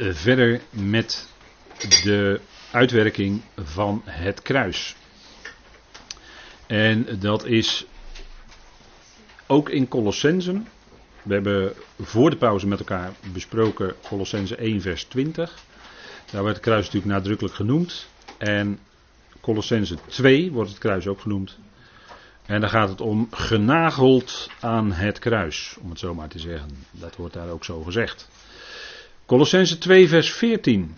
eh, verder met de uitwerking van het kruis. En dat is ook in Colossensen. We hebben voor de pauze met elkaar besproken Colossense 1 vers 20. Daar wordt het kruis natuurlijk nadrukkelijk genoemd. En Colossense 2 wordt het kruis ook genoemd. En dan gaat het om genageld aan het kruis, om het zo maar te zeggen. Dat wordt daar ook zo gezegd. Colossense 2 vers 14.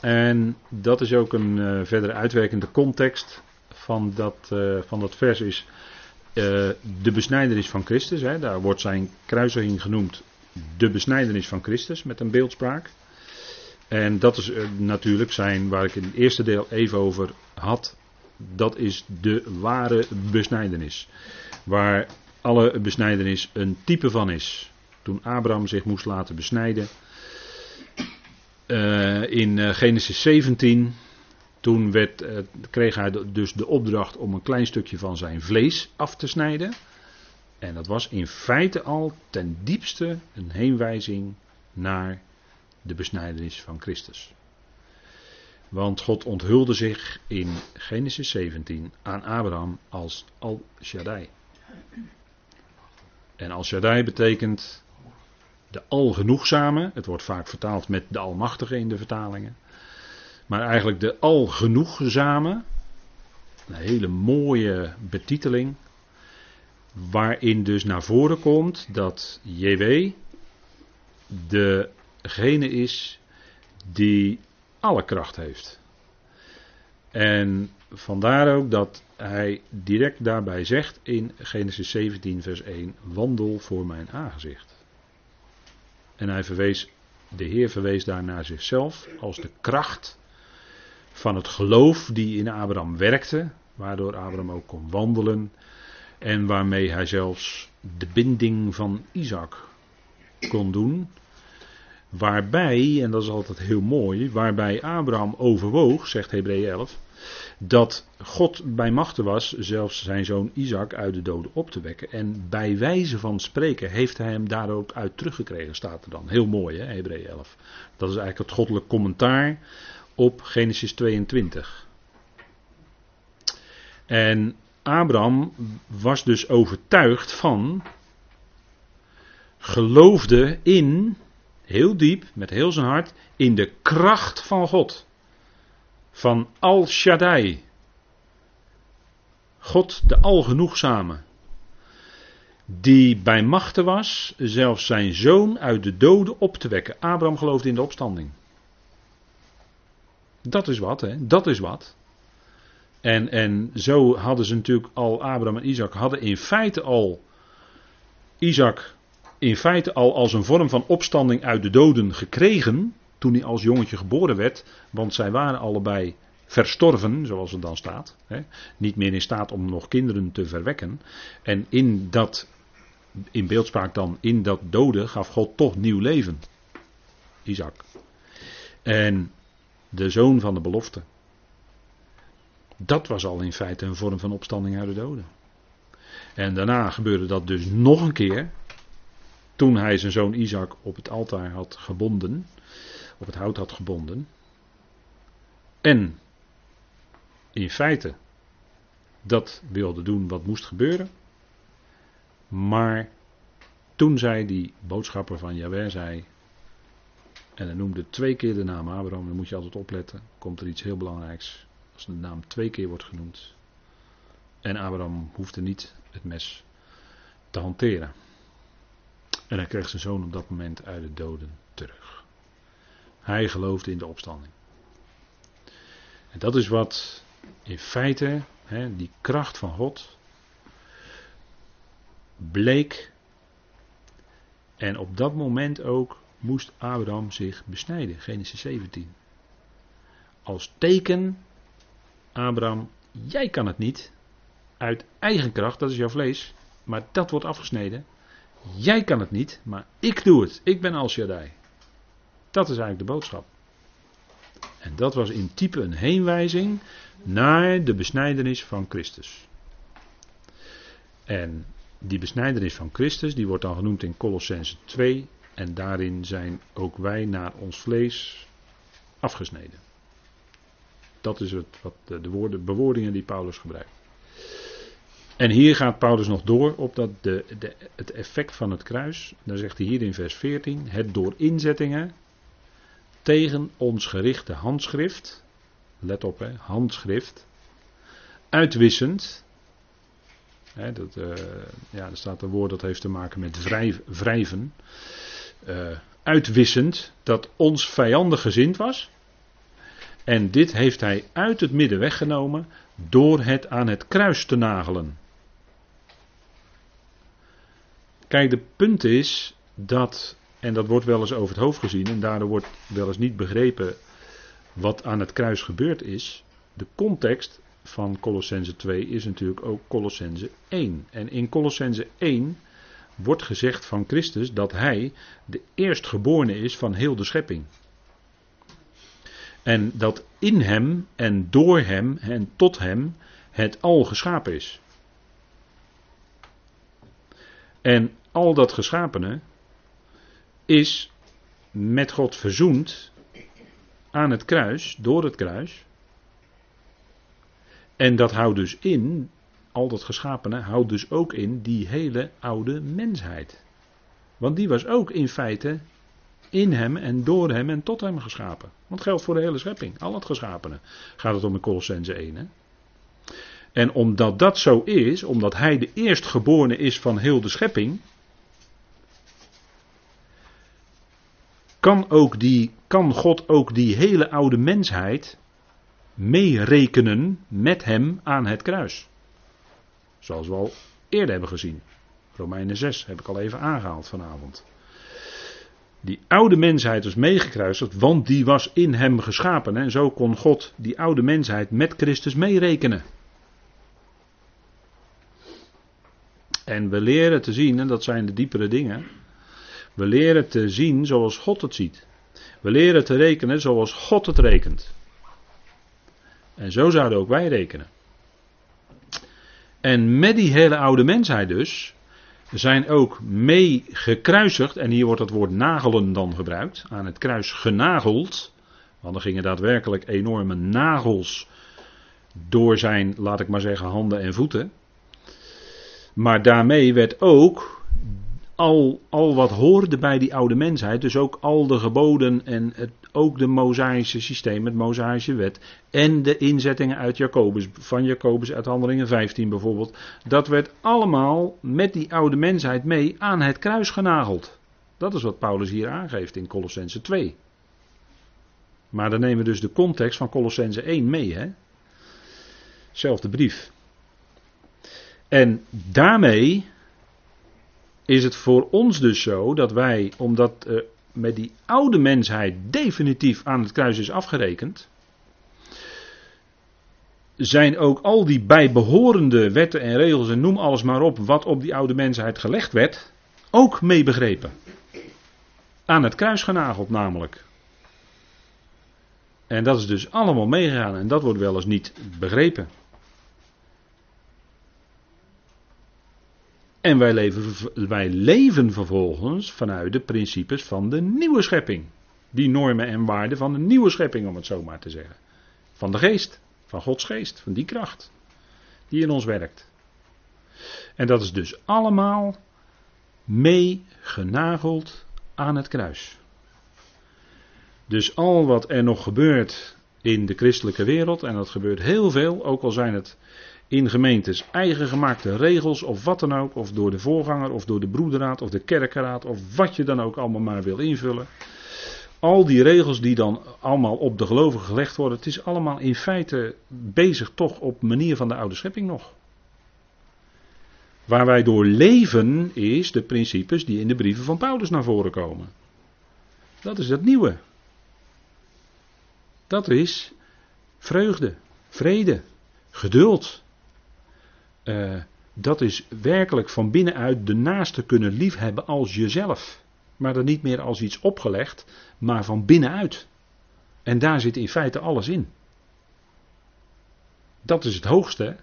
En dat is ook een uh, verdere uitwerkende context van dat, uh, van dat vers is uh, de besnijdenis van Christus. Hè. Daar wordt zijn kruisiging genoemd de besnijdenis van Christus met een beeldspraak. En dat is natuurlijk zijn waar ik in het eerste deel even over had. Dat is de ware besnijdenis. Waar alle besnijdenis een type van is. Toen Abraham zich moest laten besnijden. Uh, in uh, Genesis 17. Toen werd, uh, kreeg hij dus de opdracht om een klein stukje van zijn vlees af te snijden. En dat was in feite al ten diepste een heenwijzing naar de besnijdenis van Christus. Want God onthulde zich in Genesis 17 aan Abraham als Al-Shaddai. En Al-Shaddai betekent de Algenoegzame. Het wordt vaak vertaald met de Almachtige in de vertalingen. Maar eigenlijk de Algenoegzame. Een hele mooie betiteling. Waarin dus naar voren komt dat JW degene is die alle kracht heeft. En vandaar ook dat hij direct daarbij zegt in Genesis 17, vers 1: Wandel voor mijn aangezicht. En hij verwees, de Heer verwees daar naar zichzelf als de kracht van het geloof die in Abraham werkte, waardoor Abraham ook kon wandelen en waarmee hij zelfs de binding van Isaac kon doen. Waarbij, en dat is altijd heel mooi, waarbij Abraham overwoog, zegt Hebreeën 11, dat God bij machten was zelfs zijn zoon Isaac uit de doden op te wekken. En bij wijze van spreken heeft hij hem daar ook uit teruggekregen, staat er dan. Heel mooi, hè, Hebreeën 11. Dat is eigenlijk het goddelijk commentaar op Genesis 22. En Abraham was dus overtuigd van, geloofde in heel diep, met heel zijn hart, in de kracht van God. Van Al Shaddai. God de Algenoegzame. Die bij machten was, zelfs zijn zoon uit de doden op te wekken. Abraham geloofde in de opstanding. Dat is wat, hè? Dat is wat. En, en zo hadden ze natuurlijk al, Abraham en Isaac hadden in feite al Isaac in feite al als een vorm van opstanding uit de doden gekregen. Toen hij als jongetje geboren werd. Want zij waren allebei verstorven, zoals het dan staat. Hè, niet meer in staat om nog kinderen te verwekken. En in dat, in beeldspraak dan, in dat doden gaf God toch nieuw leven. Isaac. En de zoon van de belofte. Dat was al in feite een vorm van opstanding uit de doden. En daarna gebeurde dat dus nog een keer. Toen hij zijn zoon Isaac op het altaar had gebonden, op het hout had gebonden. En in feite dat wilde doen wat moest gebeuren. Maar toen zei die boodschapper van Jaweh, zei, en hij noemde twee keer de naam Abraham, dan moet je altijd opletten, komt er iets heel belangrijks. Als de naam twee keer wordt genoemd. En Abraham hoefde niet het mes te hanteren. En hij kreeg zijn zoon op dat moment uit de doden terug. Hij geloofde in de opstanding. En dat is wat in feite, hè, die kracht van God, bleek. En op dat moment ook moest Abraham zich besnijden. Genesis 17. Als teken, Abraham, jij kan het niet. Uit eigen kracht, dat is jouw vlees. Maar dat wordt afgesneden. Jij kan het niet, maar ik doe het. Ik ben Al Shaddai. Dat is eigenlijk de boodschap. En dat was in type een heenwijzing naar de besnijdenis van Christus. En die besnijdenis van Christus, die wordt dan genoemd in Colossense 2, En daarin zijn ook wij naar ons vlees afgesneden. Dat is het, wat de, de woorden, bewoordingen die Paulus gebruikt. En hier gaat Paulus nog door op dat de, de, het effect van het kruis. Dan zegt hij hier in vers 14: Het door inzettingen tegen ons gerichte handschrift. Let op, hè, handschrift. Uitwissend. Hè, dat, uh, ja, er staat een woord dat heeft te maken met wrijven. Uh, uitwissend dat ons vijandig gezind was. En dit heeft hij uit het midden weggenomen door het aan het kruis te nagelen. Kijk, de punt is dat, en dat wordt wel eens over het hoofd gezien, en daardoor wordt wel eens niet begrepen wat aan het kruis gebeurd is. De context van Colossense 2 is natuurlijk ook Colossense 1. En in Colossense 1 wordt gezegd van Christus dat hij de eerstgeborene is van heel de schepping. En dat in hem en door hem en tot hem het al geschapen is. En al dat geschapene is met God verzoend aan het kruis, door het kruis. En dat houdt dus in, al dat geschapene houdt dus ook in die hele oude mensheid. Want die was ook in feite in hem en door hem en tot hem geschapen. Want geldt voor de hele schepping, al het geschapene. Gaat het om in Colossense 1. Hè? En omdat dat zo is, omdat hij de eerstgeborene is van heel de schepping, kan, ook die, kan God ook die hele oude mensheid meerekenen met hem aan het kruis. Zoals we al eerder hebben gezien. Romeinen 6 heb ik al even aangehaald vanavond. Die oude mensheid was meegekruisigd, want die was in hem geschapen. En zo kon God die oude mensheid met Christus meerekenen. En we leren te zien, en dat zijn de diepere dingen. We leren te zien zoals God het ziet. We leren te rekenen zoals God het rekent. En zo zouden ook wij rekenen. En met die hele oude mensheid dus, zijn ook mee gekruisigd, en hier wordt het woord nagelen dan gebruikt, aan het kruis genageld, want er gingen daadwerkelijk enorme nagels door zijn, laat ik maar zeggen, handen en voeten. Maar daarmee werd ook al, al wat hoorde bij die oude mensheid, dus ook al de geboden en het, ook de Mosaïsche systeem, het Mosaïsche wet en de inzettingen uit Jacobus, van Jacobus uit Handelingen 15 bijvoorbeeld, dat werd allemaal met die oude mensheid mee aan het kruis genageld. Dat is wat Paulus hier aangeeft in Colossense 2. Maar dan nemen we dus de context van Colossense 1 mee, hè? Zelfde brief. En daarmee is het voor ons dus zo dat wij, omdat uh, met die oude mensheid definitief aan het kruis is afgerekend, zijn ook al die bijbehorende wetten en regels en noem alles maar op wat op die oude mensheid gelegd werd, ook meebegrepen. Aan het kruis genageld namelijk. En dat is dus allemaal meegegaan en dat wordt wel eens niet begrepen. En wij leven, wij leven vervolgens vanuit de principes van de nieuwe schepping. Die normen en waarden van de nieuwe schepping, om het zo maar te zeggen. Van de geest, van Gods geest, van die kracht die in ons werkt. En dat is dus allemaal mee genageld aan het kruis. Dus al wat er nog gebeurt in de christelijke wereld, en dat gebeurt heel veel, ook al zijn het in gemeentes eigen gemaakte regels of wat dan ook, of door de voorganger of door de broederraad of de kerkenraad of wat je dan ook allemaal maar wil invullen. Al die regels die dan allemaal op de gelovigen gelegd worden, het is allemaal in feite bezig toch op manier van de oude schepping nog. Waar wij door leven is de principes die in de brieven van Paulus naar voren komen. Dat is het nieuwe. Dat is vreugde, vrede, geduld, uh, dat is werkelijk van binnenuit de naaste kunnen liefhebben als jezelf. Maar dan niet meer als iets opgelegd, maar van binnenuit. En daar zit in feite alles in. Dat is het hoogste.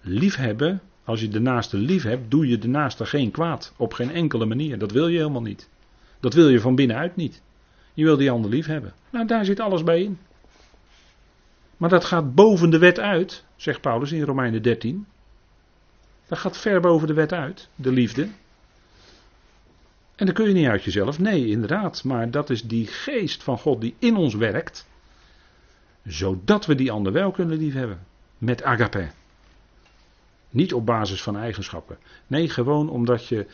Liefhebben, als je de naaste lief hebt, doe je de naaste geen kwaad. Op geen enkele manier. Dat wil je helemaal niet. Dat wil je van binnenuit niet. Je wil die ander lief hebben. Nou, daar zit alles bij in. Maar dat gaat boven de wet uit, zegt Paulus in Romeinen 13. Dat gaat ver boven de wet uit, de liefde. En dat kun je niet uit jezelf. Nee, inderdaad. Maar dat is die geest van God die in ons werkt. Zodat we die ander wel kunnen liefhebben. Met agape. Niet op basis van eigenschappen. Nee, gewoon omdat je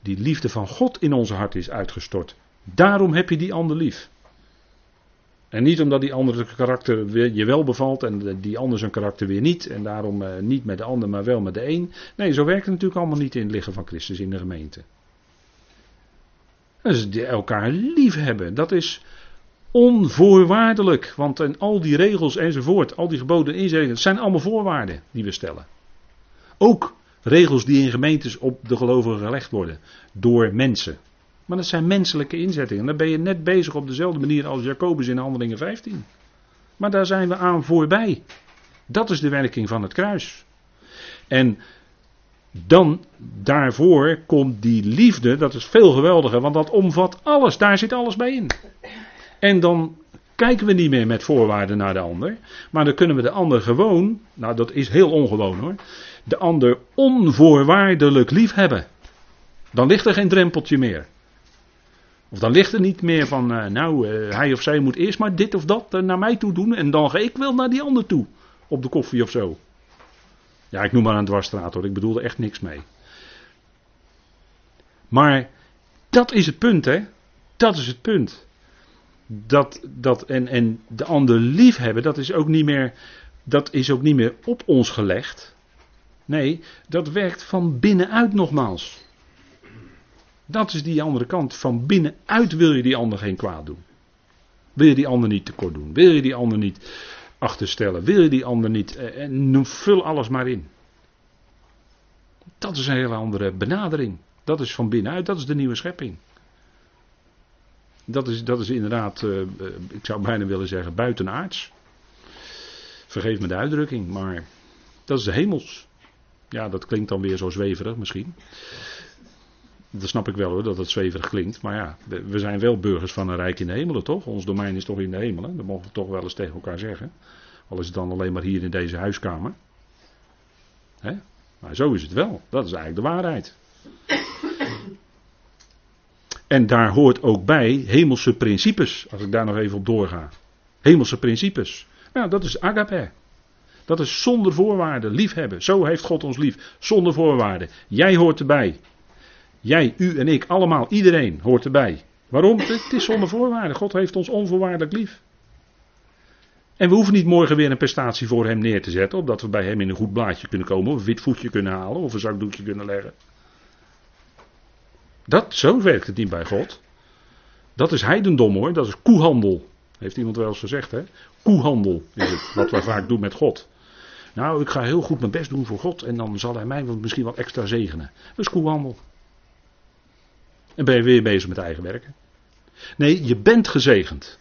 die liefde van God in onze hart is uitgestort. Daarom heb je die ander lief. En niet omdat die andere karakter je wel bevalt en die ander zijn karakter weer niet. En daarom eh, niet met de ander, maar wel met de een. Nee, zo werkt het natuurlijk allemaal niet in het liggen van Christus in de gemeente. Dus elkaar lief hebben, dat is onvoorwaardelijk. Want en al die regels enzovoort, al die geboden inzetten, zijn allemaal voorwaarden die we stellen. Ook regels die in gemeentes op de gelovigen gelegd worden door mensen. Maar dat zijn menselijke inzettingen. Dan ben je net bezig op dezelfde manier als Jacobus in Handelingen 15. Maar daar zijn we aan voorbij. Dat is de werking van het kruis. En dan daarvoor komt die liefde, dat is veel geweldiger, want dat omvat alles, daar zit alles bij in. En dan kijken we niet meer met voorwaarden naar de ander, maar dan kunnen we de ander gewoon, nou dat is heel ongewoon hoor, de ander onvoorwaardelijk lief hebben. Dan ligt er geen drempeltje meer. Of dan ligt er niet meer van, uh, nou, uh, hij of zij moet eerst maar dit of dat uh, naar mij toe doen en dan ga ik wel naar die ander toe. Op de koffie of zo. Ja, ik noem maar een dwarsstraat hoor, ik bedoel er echt niks mee. Maar dat is het punt, hè? Dat is het punt. Dat, dat en, en de ander lief hebben, dat is ook niet meer, dat is ook niet meer op ons gelegd. Nee, dat werkt van binnenuit nogmaals. Dat is die andere kant. Van binnenuit wil je die ander geen kwaad doen. Wil je die ander niet tekort doen? Wil je die ander niet achterstellen? Wil je die ander niet. Eh, en vul alles maar in. Dat is een hele andere benadering. Dat is van binnenuit, dat is de nieuwe schepping. Dat is, dat is inderdaad, uh, ik zou bijna willen zeggen, buitenaards. Vergeef me de uitdrukking, maar dat is de hemels. Ja, dat klinkt dan weer zo zweverig misschien. Dat snap ik wel hoor, dat het zweverig klinkt. Maar ja, we zijn wel burgers van een rijk in de hemelen, toch? Ons domein is toch in de hemelen. Dat mogen we toch wel eens tegen elkaar zeggen. Al is het dan alleen maar hier in deze huiskamer. Hè? Maar zo is het wel. Dat is eigenlijk de waarheid. En daar hoort ook bij hemelse principes, als ik daar nog even op doorga. Hemelse principes. Nou, dat is agape. Dat is zonder voorwaarden, liefhebben. Zo heeft God ons lief, zonder voorwaarden. Jij hoort erbij. Jij, u en ik, allemaal, iedereen hoort erbij. Waarom? Het is zonder voorwaarden. God heeft ons onvoorwaardelijk lief. En we hoeven niet morgen weer een prestatie voor hem neer te zetten, opdat we bij hem in een goed blaadje kunnen komen, of een wit voetje kunnen halen, of een zakdoekje kunnen leggen. Dat, zo werkt het niet bij God. Dat is heidendom hoor, dat is koehandel. Heeft iemand wel eens gezegd hè? Koehandel is het, wat we vaak doen met God. Nou, ik ga heel goed mijn best doen voor God en dan zal hij mij misschien wat extra zegenen. Dat is koehandel. En ben je weer bezig met eigen werken. Nee, je bent gezegend.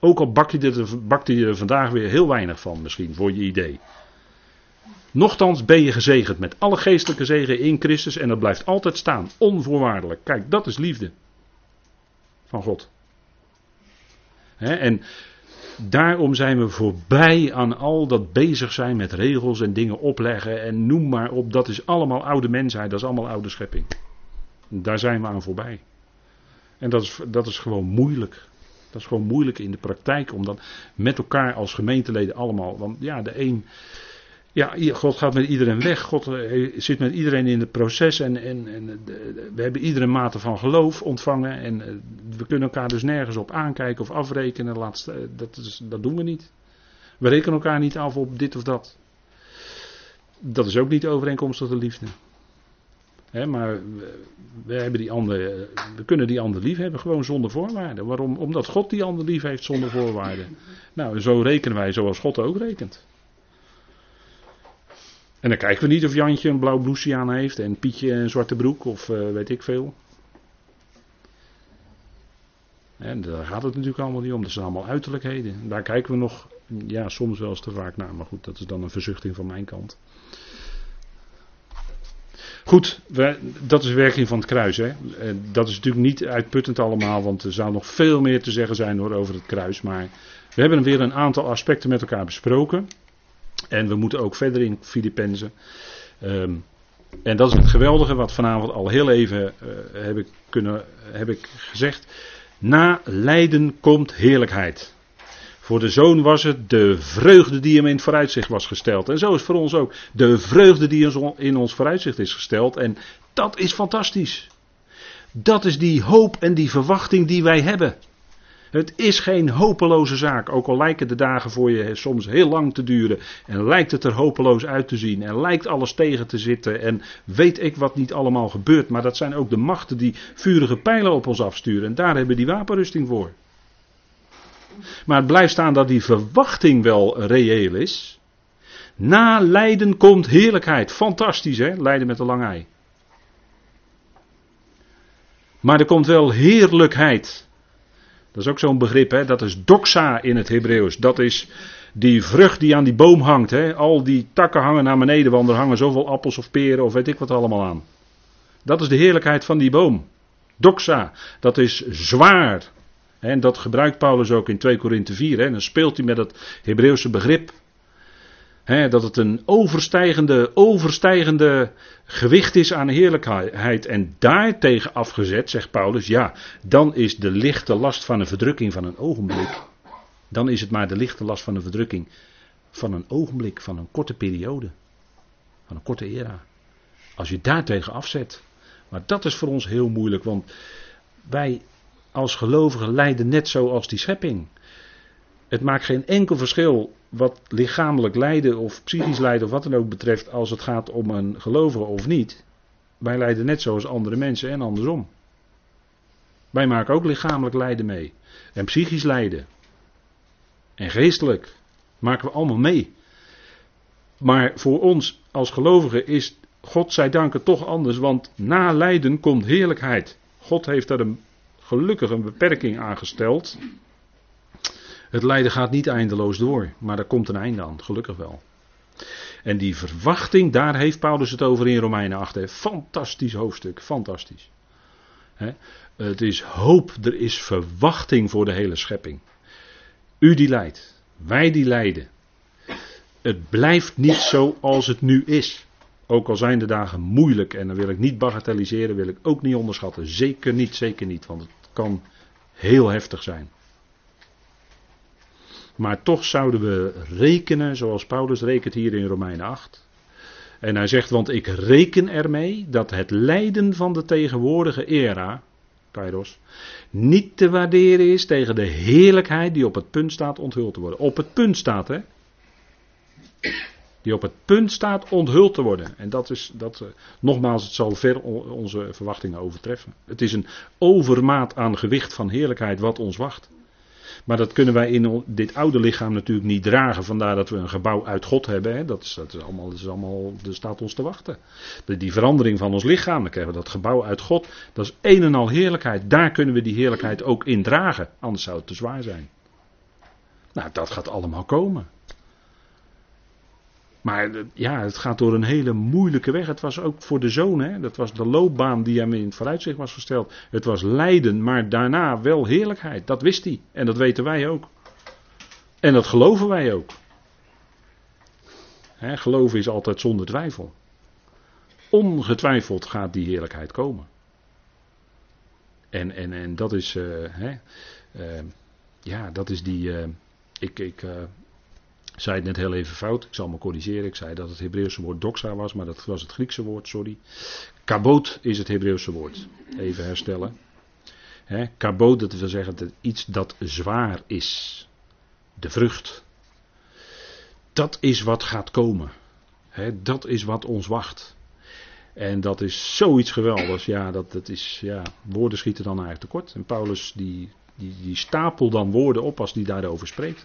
Ook al bak je, er, bakte je er vandaag weer heel weinig van, misschien voor je idee. Nochtans ben je gezegend met alle geestelijke zegen in Christus en dat blijft altijd staan, onvoorwaardelijk. Kijk, dat is liefde van God. en daarom zijn we voorbij aan al dat bezig zijn met regels en dingen opleggen en noem maar op. Dat is allemaal oude mensheid, dat is allemaal oude schepping. Daar zijn we aan voorbij. En dat is, dat is gewoon moeilijk. Dat is gewoon moeilijk in de praktijk om dan met elkaar als gemeenteleden allemaal. Want ja, de een. Ja, God gaat met iedereen weg. God eh, zit met iedereen in het proces. En, en, en we hebben iedere mate van geloof ontvangen. En eh, we kunnen elkaar dus nergens op aankijken of afrekenen. Dat, is, dat doen we niet. We rekenen elkaar niet af op dit of dat. Dat is ook niet overeenkomstig de liefde maar we, hebben die andere, we kunnen die ander lief hebben, gewoon zonder voorwaarden. Waarom? Omdat God die ander lief heeft zonder voorwaarden. Nou, zo rekenen wij zoals God ook rekent. En dan kijken we niet of Jantje een blauw blouseje aan heeft en Pietje een zwarte broek of uh, weet ik veel. En daar gaat het natuurlijk allemaal niet om. Dat zijn allemaal uiterlijkheden. Daar kijken we nog, ja, soms wel eens te vaak naar. Maar goed, dat is dan een verzuchting van mijn kant. Goed, we, dat is de werking van het kruis. Hè. Dat is natuurlijk niet uitputtend allemaal, want er zou nog veel meer te zeggen zijn over het kruis. Maar we hebben weer een aantal aspecten met elkaar besproken. En we moeten ook verder in Filippenzen. Um, en dat is het geweldige wat vanavond al heel even uh, heb, ik kunnen, heb ik gezegd. Na lijden komt heerlijkheid. Voor de zoon was het de vreugde die hem in het vooruitzicht was gesteld. En zo is voor ons ook de vreugde die in ons vooruitzicht is gesteld. En dat is fantastisch. Dat is die hoop en die verwachting die wij hebben. Het is geen hopeloze zaak, ook al lijken de dagen voor je soms heel lang te duren en lijkt het er hopeloos uit te zien en lijkt alles tegen te zitten en weet ik wat niet allemaal gebeurt, maar dat zijn ook de machten die vurige pijlen op ons afsturen en daar hebben die wapenrusting voor. Maar het blijft staan dat die verwachting wel reëel is. Na lijden komt heerlijkheid. Fantastisch hè, lijden met de lange ei. Maar er komt wel heerlijkheid. Dat is ook zo'n begrip, hè? dat is doxa in het Hebreeuws. Dat is die vrucht die aan die boom hangt. Hè? Al die takken hangen naar beneden, want er hangen zoveel appels of peren of weet ik wat allemaal aan. Dat is de heerlijkheid van die boom. Doxa, dat is zwaar. En dat gebruikt Paulus ook in 2 Korinthe 4. Hè? Dan speelt hij met het Hebreeuwse begrip dat het een overstijgende, overstijgende gewicht is aan heerlijkheid. En daartegen afgezet, zegt Paulus, ja, dan is de lichte last van een verdrukking van een ogenblik. Dan is het maar de lichte last van een verdrukking van een ogenblik, van een korte periode. Van een korte era. Als je daartegen afzet. Maar dat is voor ons heel moeilijk, want wij als gelovigen lijden net zoals die schepping. Het maakt geen enkel verschil wat lichamelijk lijden of psychisch lijden of wat dan ook betreft als het gaat om een gelovige of niet. Wij lijden net zoals andere mensen en andersom. Wij maken ook lichamelijk lijden mee. En psychisch lijden. En geestelijk. Maken we allemaal mee. Maar voor ons als gelovigen is God zij dank toch anders, want na lijden komt heerlijkheid. God heeft daar een, gelukkig een beperking aangesteld. Het lijden gaat niet eindeloos door, maar er komt een einde aan, gelukkig wel. En die verwachting, daar heeft Paulus het over in Romeinen 8. Fantastisch hoofdstuk, fantastisch. Het is hoop, er is verwachting voor de hele schepping. U die lijdt, wij die lijden. Het blijft niet zoals het nu is. Ook al zijn de dagen moeilijk en dan wil ik niet bagatelliseren, wil ik ook niet onderschatten. Zeker niet, zeker niet, want het kan heel heftig zijn. Maar toch zouden we rekenen, zoals Paulus rekent hier in Romeinen 8. En hij zegt, want ik reken ermee dat het lijden van de tegenwoordige era, Kairos, niet te waarderen is tegen de heerlijkheid die op het punt staat onthuld te worden. Op het punt staat, hè? Die op het punt staat onthuld te worden. En dat is, dat, uh, nogmaals, het zal ver onze verwachtingen overtreffen. Het is een overmaat aan gewicht van heerlijkheid wat ons wacht. Maar dat kunnen wij in dit oude lichaam natuurlijk niet dragen. Vandaar dat we een gebouw uit God hebben. Hè. Dat, is, dat, is allemaal, dat is allemaal, dat staat ons te wachten. De, die verandering van ons lichaam, dan krijgen we dat gebouw uit God. Dat is een en al heerlijkheid. Daar kunnen we die heerlijkheid ook in dragen. Anders zou het te zwaar zijn. Nou, dat gaat allemaal komen. Maar ja, het gaat door een hele moeilijke weg. Het was ook voor de zoon, hè? dat was de loopbaan die hem in het vooruitzicht was gesteld. Het was lijden, maar daarna wel heerlijkheid. Dat wist hij. En dat weten wij ook. En dat geloven wij ook. Hè, geloven is altijd zonder twijfel. Ongetwijfeld gaat die heerlijkheid komen. En, en, en dat is, uh, hè, uh, ja, dat is die. Uh, ik, ik ik zei het net heel even fout, ik zal me corrigeren. Ik zei dat het Hebreeuwse woord doxa was, maar dat was het Griekse woord, sorry. Kaboot is het Hebreeuwse woord. Even herstellen. He, kaboot, dat wil zeggen dat iets dat zwaar is. De vrucht. Dat is wat gaat komen. dat is wat ons wacht. En dat is zoiets geweldigs. Ja, dat, dat is, ja, woorden schieten dan eigenlijk tekort. En Paulus die, die, die stapelt dan woorden op als die daarover spreekt.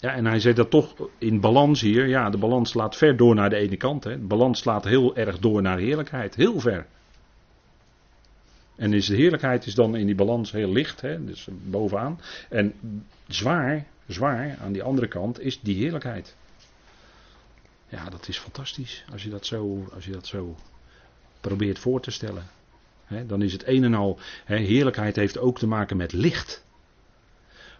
Ja, en hij zet dat toch in balans hier. Ja, de balans slaat ver door naar de ene kant. Hè. De balans slaat heel erg door naar heerlijkheid. Heel ver. En is de heerlijkheid is dan in die balans heel licht, hè, dus bovenaan. En zwaar, zwaar aan die andere kant is die heerlijkheid. Ja, dat is fantastisch als je dat zo, als je dat zo probeert voor te stellen. dan is het een en al. heerlijkheid heeft ook te maken met licht.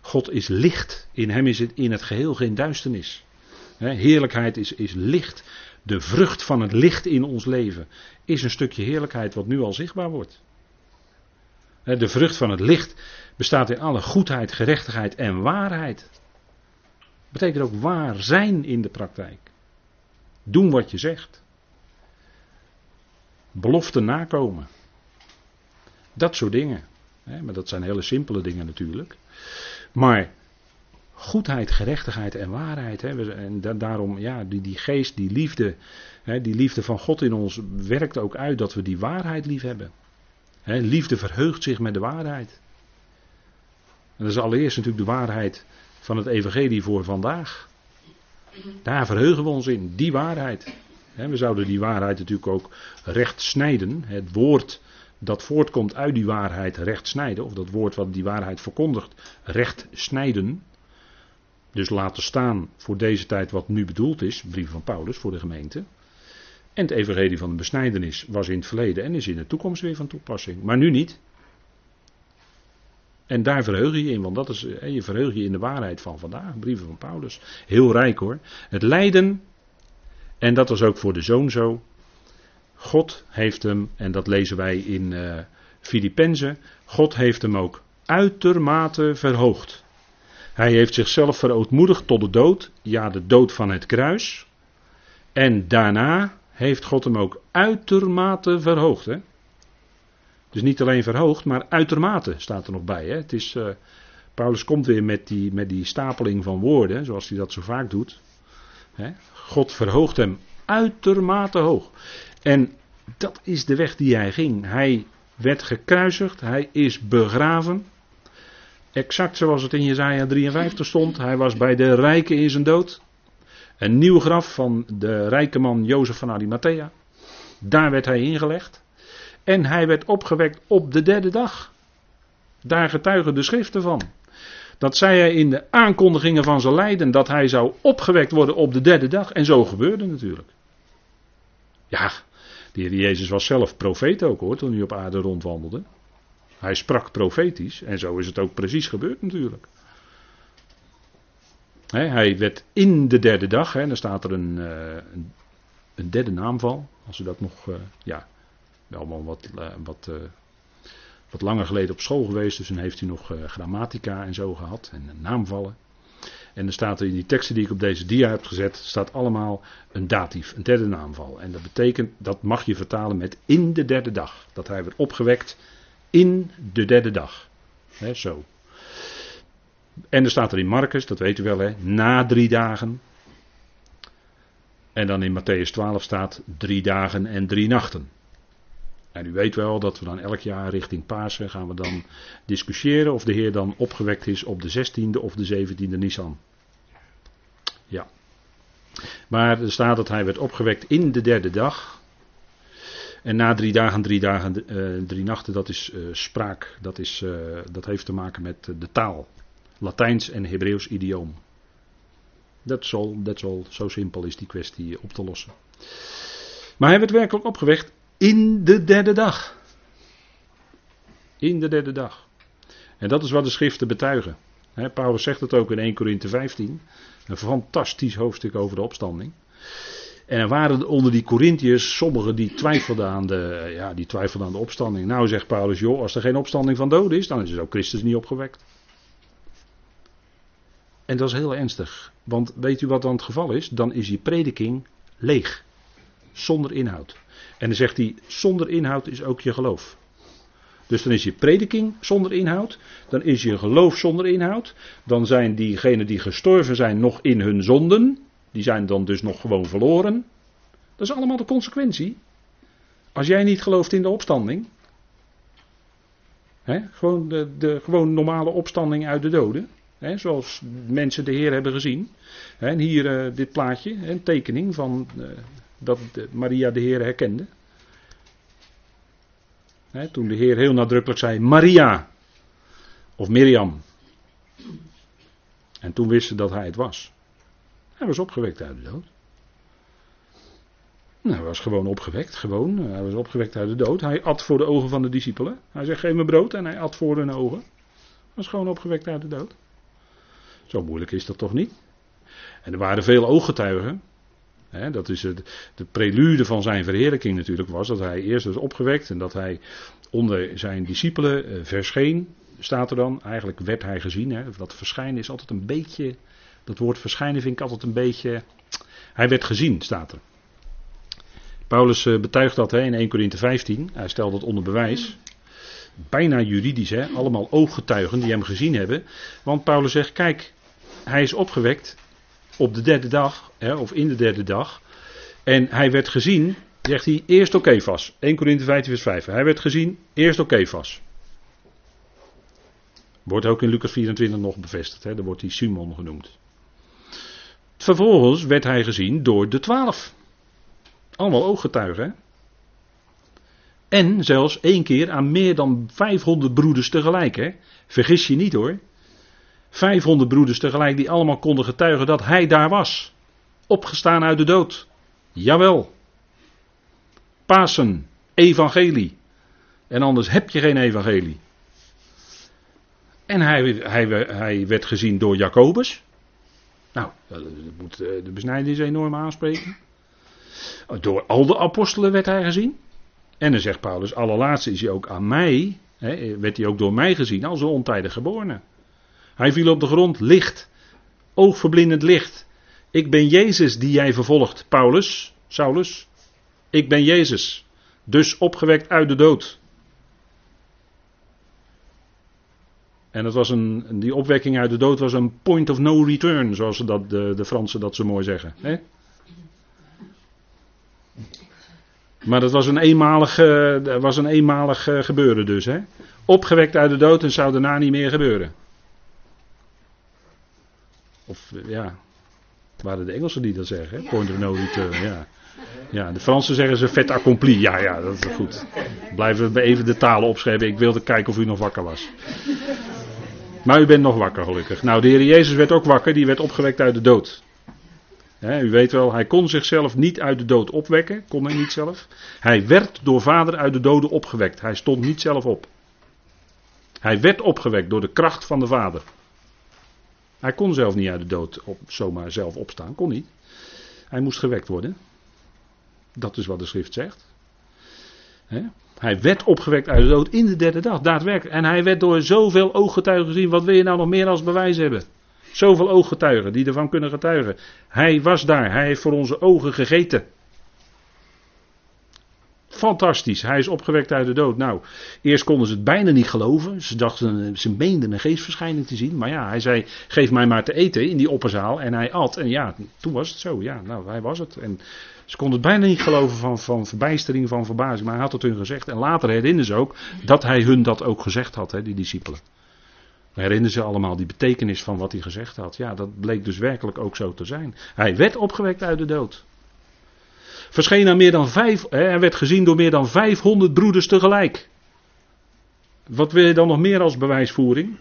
God is licht. In hem is het in het geheel geen duisternis. heerlijkheid is, is licht. De vrucht van het licht in ons leven is een stukje heerlijkheid wat nu al zichtbaar wordt. De vrucht van het licht bestaat in alle goedheid, gerechtigheid en waarheid. Betekent ook waar zijn in de praktijk. Doen wat je zegt. Belofte nakomen. Dat soort dingen. Maar dat zijn hele simpele dingen natuurlijk. Maar goedheid, gerechtigheid en waarheid. En daarom, ja, die, die geest, die liefde, die liefde van God in ons werkt ook uit dat we die waarheid lief hebben. Liefde verheugt zich met de waarheid. En dat is allereerst natuurlijk de waarheid van het evangelie voor vandaag. Daar verheugen we ons in, die waarheid. We zouden die waarheid natuurlijk ook recht snijden. Het woord dat voortkomt uit die waarheid recht snijden, of dat woord wat die waarheid verkondigt, recht snijden. Dus laten staan voor deze tijd wat nu bedoeld is, brief van Paulus voor de gemeente. En het evangelie van de besnijdenis was in het verleden en is in de toekomst weer van toepassing. Maar nu niet. En daar verheug je in, want dat is, je verheug je in de waarheid van vandaag, brieven van Paulus. Heel rijk hoor. Het lijden, en dat was ook voor de zoon zo. God heeft hem, en dat lezen wij in uh, Filippenzen, God heeft hem ook uitermate verhoogd. Hij heeft zichzelf verootmoedigd tot de dood, ja de dood van het kruis. En daarna heeft God hem ook uitermate verhoogd. Hè? Dus niet alleen verhoogd, maar uitermate staat er nog bij. Hè? Het is, uh, Paulus komt weer met die, met die stapeling van woorden, zoals hij dat zo vaak doet. Hè? God verhoogt hem uitermate hoog. En dat is de weg die hij ging. Hij werd gekruisigd, hij is begraven. Exact zoals het in Jezaja 53 stond. Hij was bij de rijken in zijn dood. Een nieuw graf van de rijke man Jozef van Arimathea. Daar werd hij ingelegd. En hij werd opgewekt op de derde dag. Daar getuigen de schriften van. Dat zei hij in de aankondigingen van zijn lijden, dat hij zou opgewekt worden op de derde dag. En zo gebeurde natuurlijk. Ja, de heer Jezus was zelf profeet ook hoor, toen hij op aarde rondwandelde. Hij sprak profetisch en zo is het ook precies gebeurd natuurlijk. hij werd in de derde dag, he, dan staat er een, uh, een, derde naamval, als u dat nog, uh, ja, wel wat, uh, wat, wat langer geleden op school geweest, dus dan heeft u nog grammatica en zo gehad en naamvallen. En dan staat er in die teksten die ik op deze dia heb gezet, staat allemaal een datief, een derde naamval. En dat betekent, dat mag je vertalen met in de derde dag. Dat hij werd opgewekt in de derde dag. He, zo. En er staat er in Marcus, dat weet u wel, hè, na drie dagen. En dan in Matthäus 12 staat drie dagen en drie nachten. En u weet wel dat we dan elk jaar richting Pasen gaan we dan discussiëren of de Heer dan opgewekt is op de 16e of de 17e Nisan. Ja. Maar er staat dat hij werd opgewekt in de derde dag. En na drie dagen, drie dagen, uh, drie nachten, dat is uh, spraak. Dat, is, uh, dat heeft te maken met de taal. Latijns en Hebreeuws idioom. Dat is al, dat is al, zo simpel is die kwestie op te lossen. Maar hij werd werkelijk opgewekt in de derde dag. In de derde dag. En dat is wat de schriften betuigen. Paulus zegt het ook in 1 Korinthe 15. Een fantastisch hoofdstuk over de opstanding. En er waren onder die Corinthiërs sommigen die twijfelden aan de, ja, die twijfelden aan de opstanding. Nou zegt Paulus, joh, als er geen opstanding van doden is, dan is ook Christus niet opgewekt. En dat is heel ernstig. Want weet u wat dan het geval is? Dan is je prediking leeg. Zonder inhoud. En dan zegt hij, zonder inhoud is ook je geloof. Dus dan is je prediking zonder inhoud. Dan is je geloof zonder inhoud. Dan zijn diegenen die gestorven zijn nog in hun zonden. Die zijn dan dus nog gewoon verloren. Dat is allemaal de consequentie. Als jij niet gelooft in de opstanding. Hè, gewoon de, de gewoon normale opstanding uit de doden. Hè, zoals mensen de Heer hebben gezien. En hier uh, dit plaatje, een tekening van uh, dat Maria de Heer herkende toen de Heer heel nadrukkelijk zei: Maria. Of Miriam. En toen wisten ze dat hij het was. Hij was opgewekt uit de dood. Nou, hij was gewoon opgewekt, gewoon. Hij was opgewekt uit de dood. Hij at voor de ogen van de discipelen. Hij zegt, geef me brood en hij at voor hun ogen. Hij was gewoon opgewekt uit de dood. Zo moeilijk is dat toch niet? En er waren veel ooggetuigen. Dat is het, de prelude van zijn verheerlijking natuurlijk was dat hij eerst was opgewekt en dat hij onder zijn discipelen eh, verscheen, staat er dan. Eigenlijk werd hij gezien. Dat verschijnen is altijd een beetje, dat woord verschijnen vind ik altijd een beetje, hij werd gezien, staat er. Paulus eh, betuigt dat in 1 Corinthië 15, hij stelt dat onder bewijs. Bijna juridisch, hè, allemaal ooggetuigen die hem gezien hebben. Want Paulus zegt, kijk, hij is opgewekt op de derde dag, hè, of in de derde dag. En hij werd gezien, zegt hij, eerst oké okay vast. 1 Corinthië 15 vers 5. Hij werd gezien, eerst oké okay. Wordt ook in Lucas 24 nog bevestigd, hè, daar wordt hij Simon genoemd. Vervolgens werd hij gezien door de twaalf. Allemaal ooggetuigen. Hè? En zelfs één keer aan meer dan 500 broeders tegelijk. Hè? Vergis je niet hoor. 500 broeders tegelijk die allemaal konden getuigen dat hij daar was. Opgestaan uit de dood. Jawel. Pasen, evangelie. En anders heb je geen evangelie. En hij, hij, hij werd gezien door Jacobus. Nou, dat moet eh, de besnijdenis enorm aanspreken. Door al de apostelen werd hij gezien. En dan zegt Paulus, allerlaatste is hij ook aan mij, hè, werd hij ook door mij gezien als een ontijdig geborene. Hij viel op de grond, licht, oogverblindend licht. Ik ben Jezus die jij vervolgt, Paulus, Saulus. Ik ben Jezus, dus opgewekt uit de dood. En dat was een, die opwekking uit de dood was een point of no return, zoals dat, de, de Fransen dat zo mooi zeggen. Hè? Maar dat was een eenmalig, was een eenmalig uh, gebeuren dus. Hè? Opgewekt uit de dood en zou daarna niet meer gebeuren. Of uh, ja, waren de Engelsen die dat zeggen. Hè? Point of no return, ja. Ja, de Fransen zeggen ze vet accompli. Ja, ja, dat is goed. Blijven we even de talen opschrijven. Ik wilde kijken of u nog wakker was. Maar u bent nog wakker, gelukkig. Nou, de Heer Jezus werd ook wakker. Die werd opgewekt uit de dood u weet wel, hij kon zichzelf niet uit de dood opwekken, kon hij niet zelf. Hij werd door vader uit de doden opgewekt. Hij stond niet zelf op. Hij werd opgewekt door de kracht van de vader. Hij kon zelf niet uit de dood op, zomaar zelf opstaan, kon niet. Hij moest gewekt worden. Dat is wat de schrift zegt. Hij werd opgewekt uit de dood in de derde dag, daadwerkelijk. En hij werd door zoveel ooggetuigen gezien. Wat wil je nou nog meer als bewijs hebben? Zoveel ooggetuigen die ervan kunnen getuigen. Hij was daar, hij heeft voor onze ogen gegeten. Fantastisch, hij is opgewekt uit de dood. Nou, eerst konden ze het bijna niet geloven. Ze dachten, ze meenden een geestverschijning te zien. Maar ja, hij zei, geef mij maar te eten in die opperzaal. En hij at. En ja, toen was het zo. Ja, nou, hij was het. En ze konden het bijna niet geloven van, van verbijstering, van verbazing. Maar hij had het hun gezegd. En later herinnerden ze ook dat hij hun dat ook gezegd had, hè, die discipelen. Herinneren ze allemaal die betekenis van wat hij gezegd had. Ja, dat bleek dus werkelijk ook zo te zijn. Hij werd opgewekt uit de dood. Verscheen aan meer dan vijf, hij werd gezien door meer dan 500 broeders tegelijk. Wat wil je dan nog meer als bewijsvoering?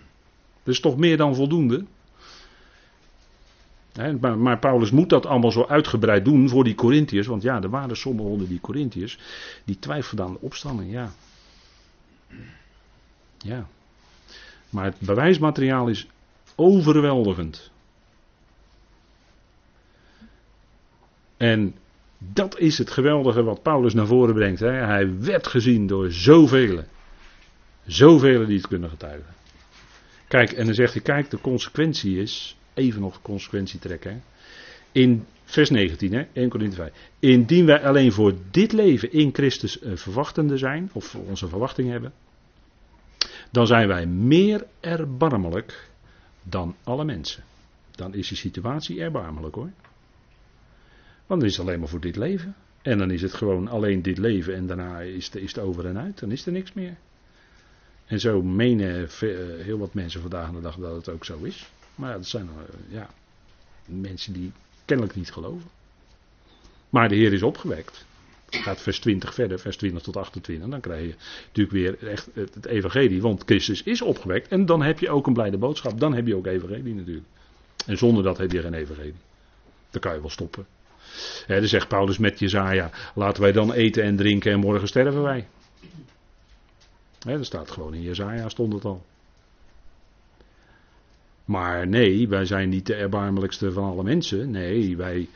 Dat is toch meer dan voldoende? maar, maar, Paulus moet dat allemaal zo uitgebreid doen voor die Corinthiërs. Want ja, er waren sommigen onder die Corinthiërs die twijfelden aan de opstanding. Ja. Ja. Maar het bewijsmateriaal is overweldigend. En dat is het geweldige wat Paulus naar voren brengt. Hè. Hij werd gezien door zoveel. Zoveel die het kunnen getuigen. Kijk, en dan zegt hij, kijk, de consequentie is, even nog consequentie trekken. In vers 19, hè, 1 Corinthië 5. Indien wij alleen voor dit leven in Christus verwachtende zijn, of onze verwachting hebben, dan zijn wij meer erbarmelijk dan alle mensen. Dan is de situatie erbarmelijk hoor. Want dan is het alleen maar voor dit leven. En dan is het gewoon alleen dit leven en daarna is het, is over en uit. Dan is er niks meer. En zo menen heel wat mensen vandaag de dag dat het ook zo is. Maar dat zijn eh, ja, mensen die kennelijk niet geloven. Maar de Heer is opgewekt. Gaat vers 20 verder, vers 20 tot 28. Dan krijg je natuurlijk weer echt het evangelie. Want Christus is opgewekt. En dan heb je ook een blijde boodschap. Dan heb je ook evangelie natuurlijk. En zonder dat heb je geen evangelie. Dan kan je wel stoppen. Dan zegt Paulus met Jezaja, laten wij dan eten en drinken en morgen sterven wij. Dat staat gewoon in Jezaja, stond het al. Maar nee, wij zijn niet de erbarmelijkste van alle mensen. Nee, wij,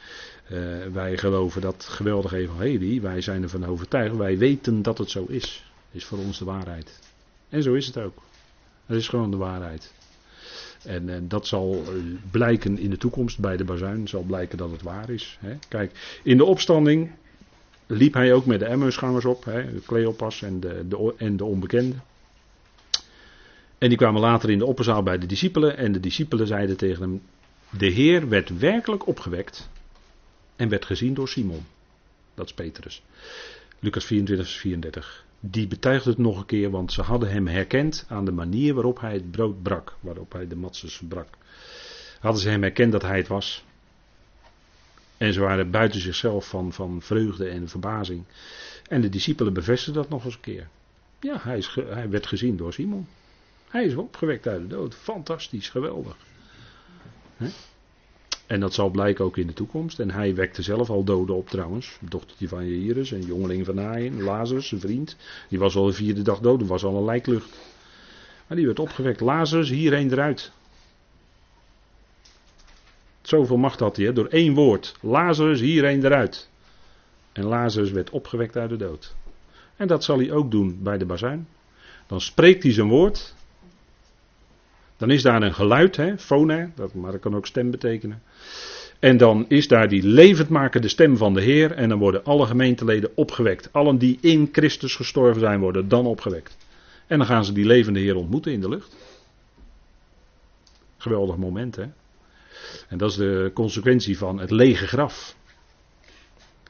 uh, wij geloven dat geweldige evangelie. Wij zijn ervan overtuigd. Wij weten dat het zo is. Is voor ons de waarheid. En zo is het ook. Het is gewoon de waarheid. En, en, dat zal eh, blijken in de toekomst bij de bazuin, zal blijken dat het waar is. Hè. Kijk, in de opstanding liep hij ook met de Emmausgangers op, hè, Cleopas en de, de, en de onbekende. En die kwamen later in de opperzaal bij de discipelen en de discipelen zeiden tegen hem, de Heer werd werkelijk opgewekt en werd gezien door Simon. Dat is Petrus. Lucas 24, 34 die betuigde het nog een keer, want ze hadden hem herkend aan de manier waarop hij het brood brak, waarop hij de matzes brak. Hadden ze hem herkend dat hij het was. En ze waren buiten zichzelf van, van vreugde en verbazing. En de discipelen bevestigden dat nog eens een keer. Ja, hij, is, hij werd gezien door Simon. Hij is opgewekt uit de dood. Fantastisch, geweldig. He? En dat zal blijken ook in de toekomst. En hij wekte zelf al doden op trouwens. Dochtertje van Jairus en jongeling van Naaien. Lazarus, zijn vriend. Die was al de vierde dag dood. Er was al een lijklucht. Maar die werd opgewekt. Lazarus, hierheen eruit. Zoveel macht had hij, hè? door één woord. Lazarus, hierheen eruit. En Lazarus werd opgewekt uit de dood. En dat zal hij ook doen bij de bazuin. Dan spreekt hij zijn woord. Dan is daar een geluid, hè, fona, maar dat kan ook stem betekenen. En dan is daar die levendmakende stem van de Heer. En dan worden alle gemeenteleden opgewekt. Allen die in Christus gestorven zijn, worden dan opgewekt. En dan gaan ze die levende Heer ontmoeten in de lucht. Geweldig moment, hè? En dat is de consequentie van het lege graf.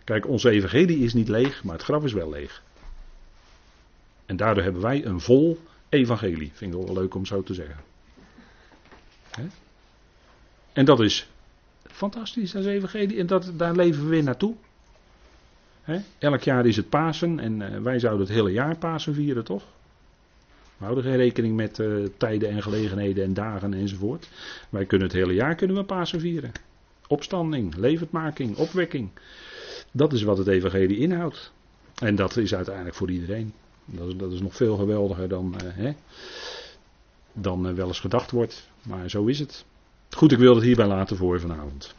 Kijk, onze evangelie is niet leeg, maar het graf is wel leeg. En daardoor hebben wij een vol evangelie. Vind ik wel leuk om zo te zeggen. En dat is fantastisch, dat is evangelie. En dat, daar leven we weer naartoe. Elk jaar is het Pasen en uh, wij zouden het hele jaar Pasen vieren, toch? We houden geen rekening met uh, tijden en gelegenheden en dagen enzovoort. Wij kunnen het hele jaar kunnen we Pasen vieren. Opstanding, levendmaking, opwekking. Dat is wat het evangelie inhoudt. En dat is uiteindelijk voor iedereen. Dat is, dat is nog veel geweldiger dan, uh, hè, dan wel eens gedacht wordt. Maar zo is het. Goed, ik wil het hierbij laten voor vanavond.